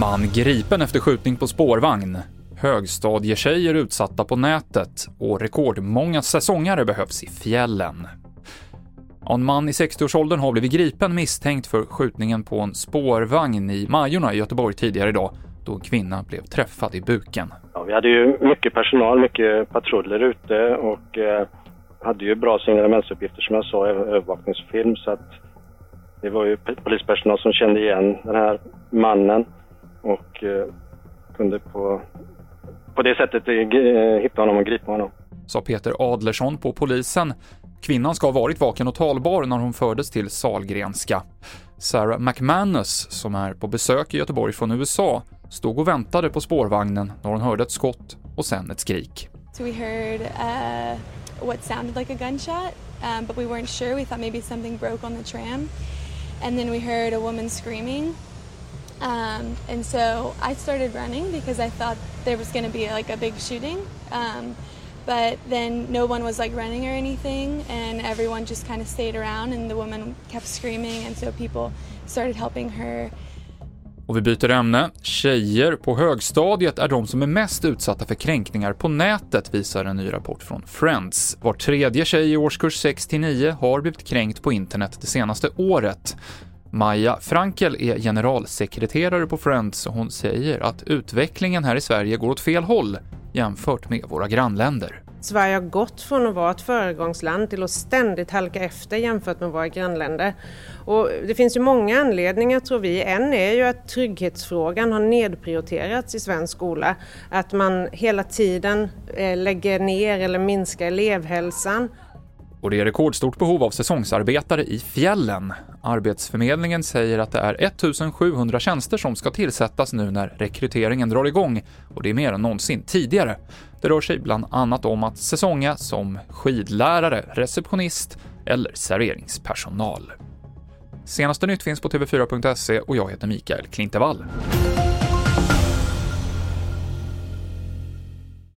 Man gripen efter skjutning på spårvagn. Högstadietjejer utsatta på nätet och rekordmånga säsongare behövs i fjällen. En man i 60-årsåldern har blivit gripen misstänkt för skjutningen på en spårvagn i Majorna i Göteborg tidigare idag, då en kvinna blev träffad i buken. Ja, vi hade ju mycket personal, mycket patruller ute och eh, hade ju bra signalementsuppgifter som jag sa, övervakningsfilm, så att det var ju polispersonal som kände igen den här mannen och eh, kunde på, på det sättet eh, hitta honom och gripa honom. Sa Peter Adlersson på polisen. Kvinnan ska ha varit vaken och talbar när hon fördes till Salgrenska. Sarah McManus, som är på besök i Göteborg från USA, stod och väntade på spårvagnen när hon hörde ett skott och sen ett skrik. So we heard uh, what sounded like a gunshot, um, but we weren't sure. We thought maybe something broke on the tram. And then we heard a woman screaming. Um, and so I started running because I thought there was going to be like a big shooting. Um, but then no one was like running or anything, and everyone just kind of stayed around, and the woman kept screaming, and so people started helping her. Och vi byter ämne. Tjejer på högstadiet är de som är mest utsatta för kränkningar på nätet, visar en ny rapport från Friends. Var tredje tjej i årskurs 6-9 har blivit kränkt på internet det senaste året. Maja Frankel är generalsekreterare på Friends och hon säger att utvecklingen här i Sverige går åt fel håll jämfört med våra grannländer. Sverige har gått från att vara ett föregångsland till att ständigt halka efter jämfört med våra grannländer. Och det finns ju många anledningar tror vi. En är ju att trygghetsfrågan har nedprioriterats i svensk skola. Att man hela tiden eh, lägger ner eller minskar elevhälsan och det är rekordstort behov av säsongsarbetare i fjällen. Arbetsförmedlingen säger att det är 1700 tjänster som ska tillsättas nu när rekryteringen drar igång och det är mer än någonsin tidigare. Det rör sig bland annat om att säsonga som skidlärare, receptionist eller serveringspersonal. Senaste nytt finns på tv4.se och jag heter Mikael Klintevall.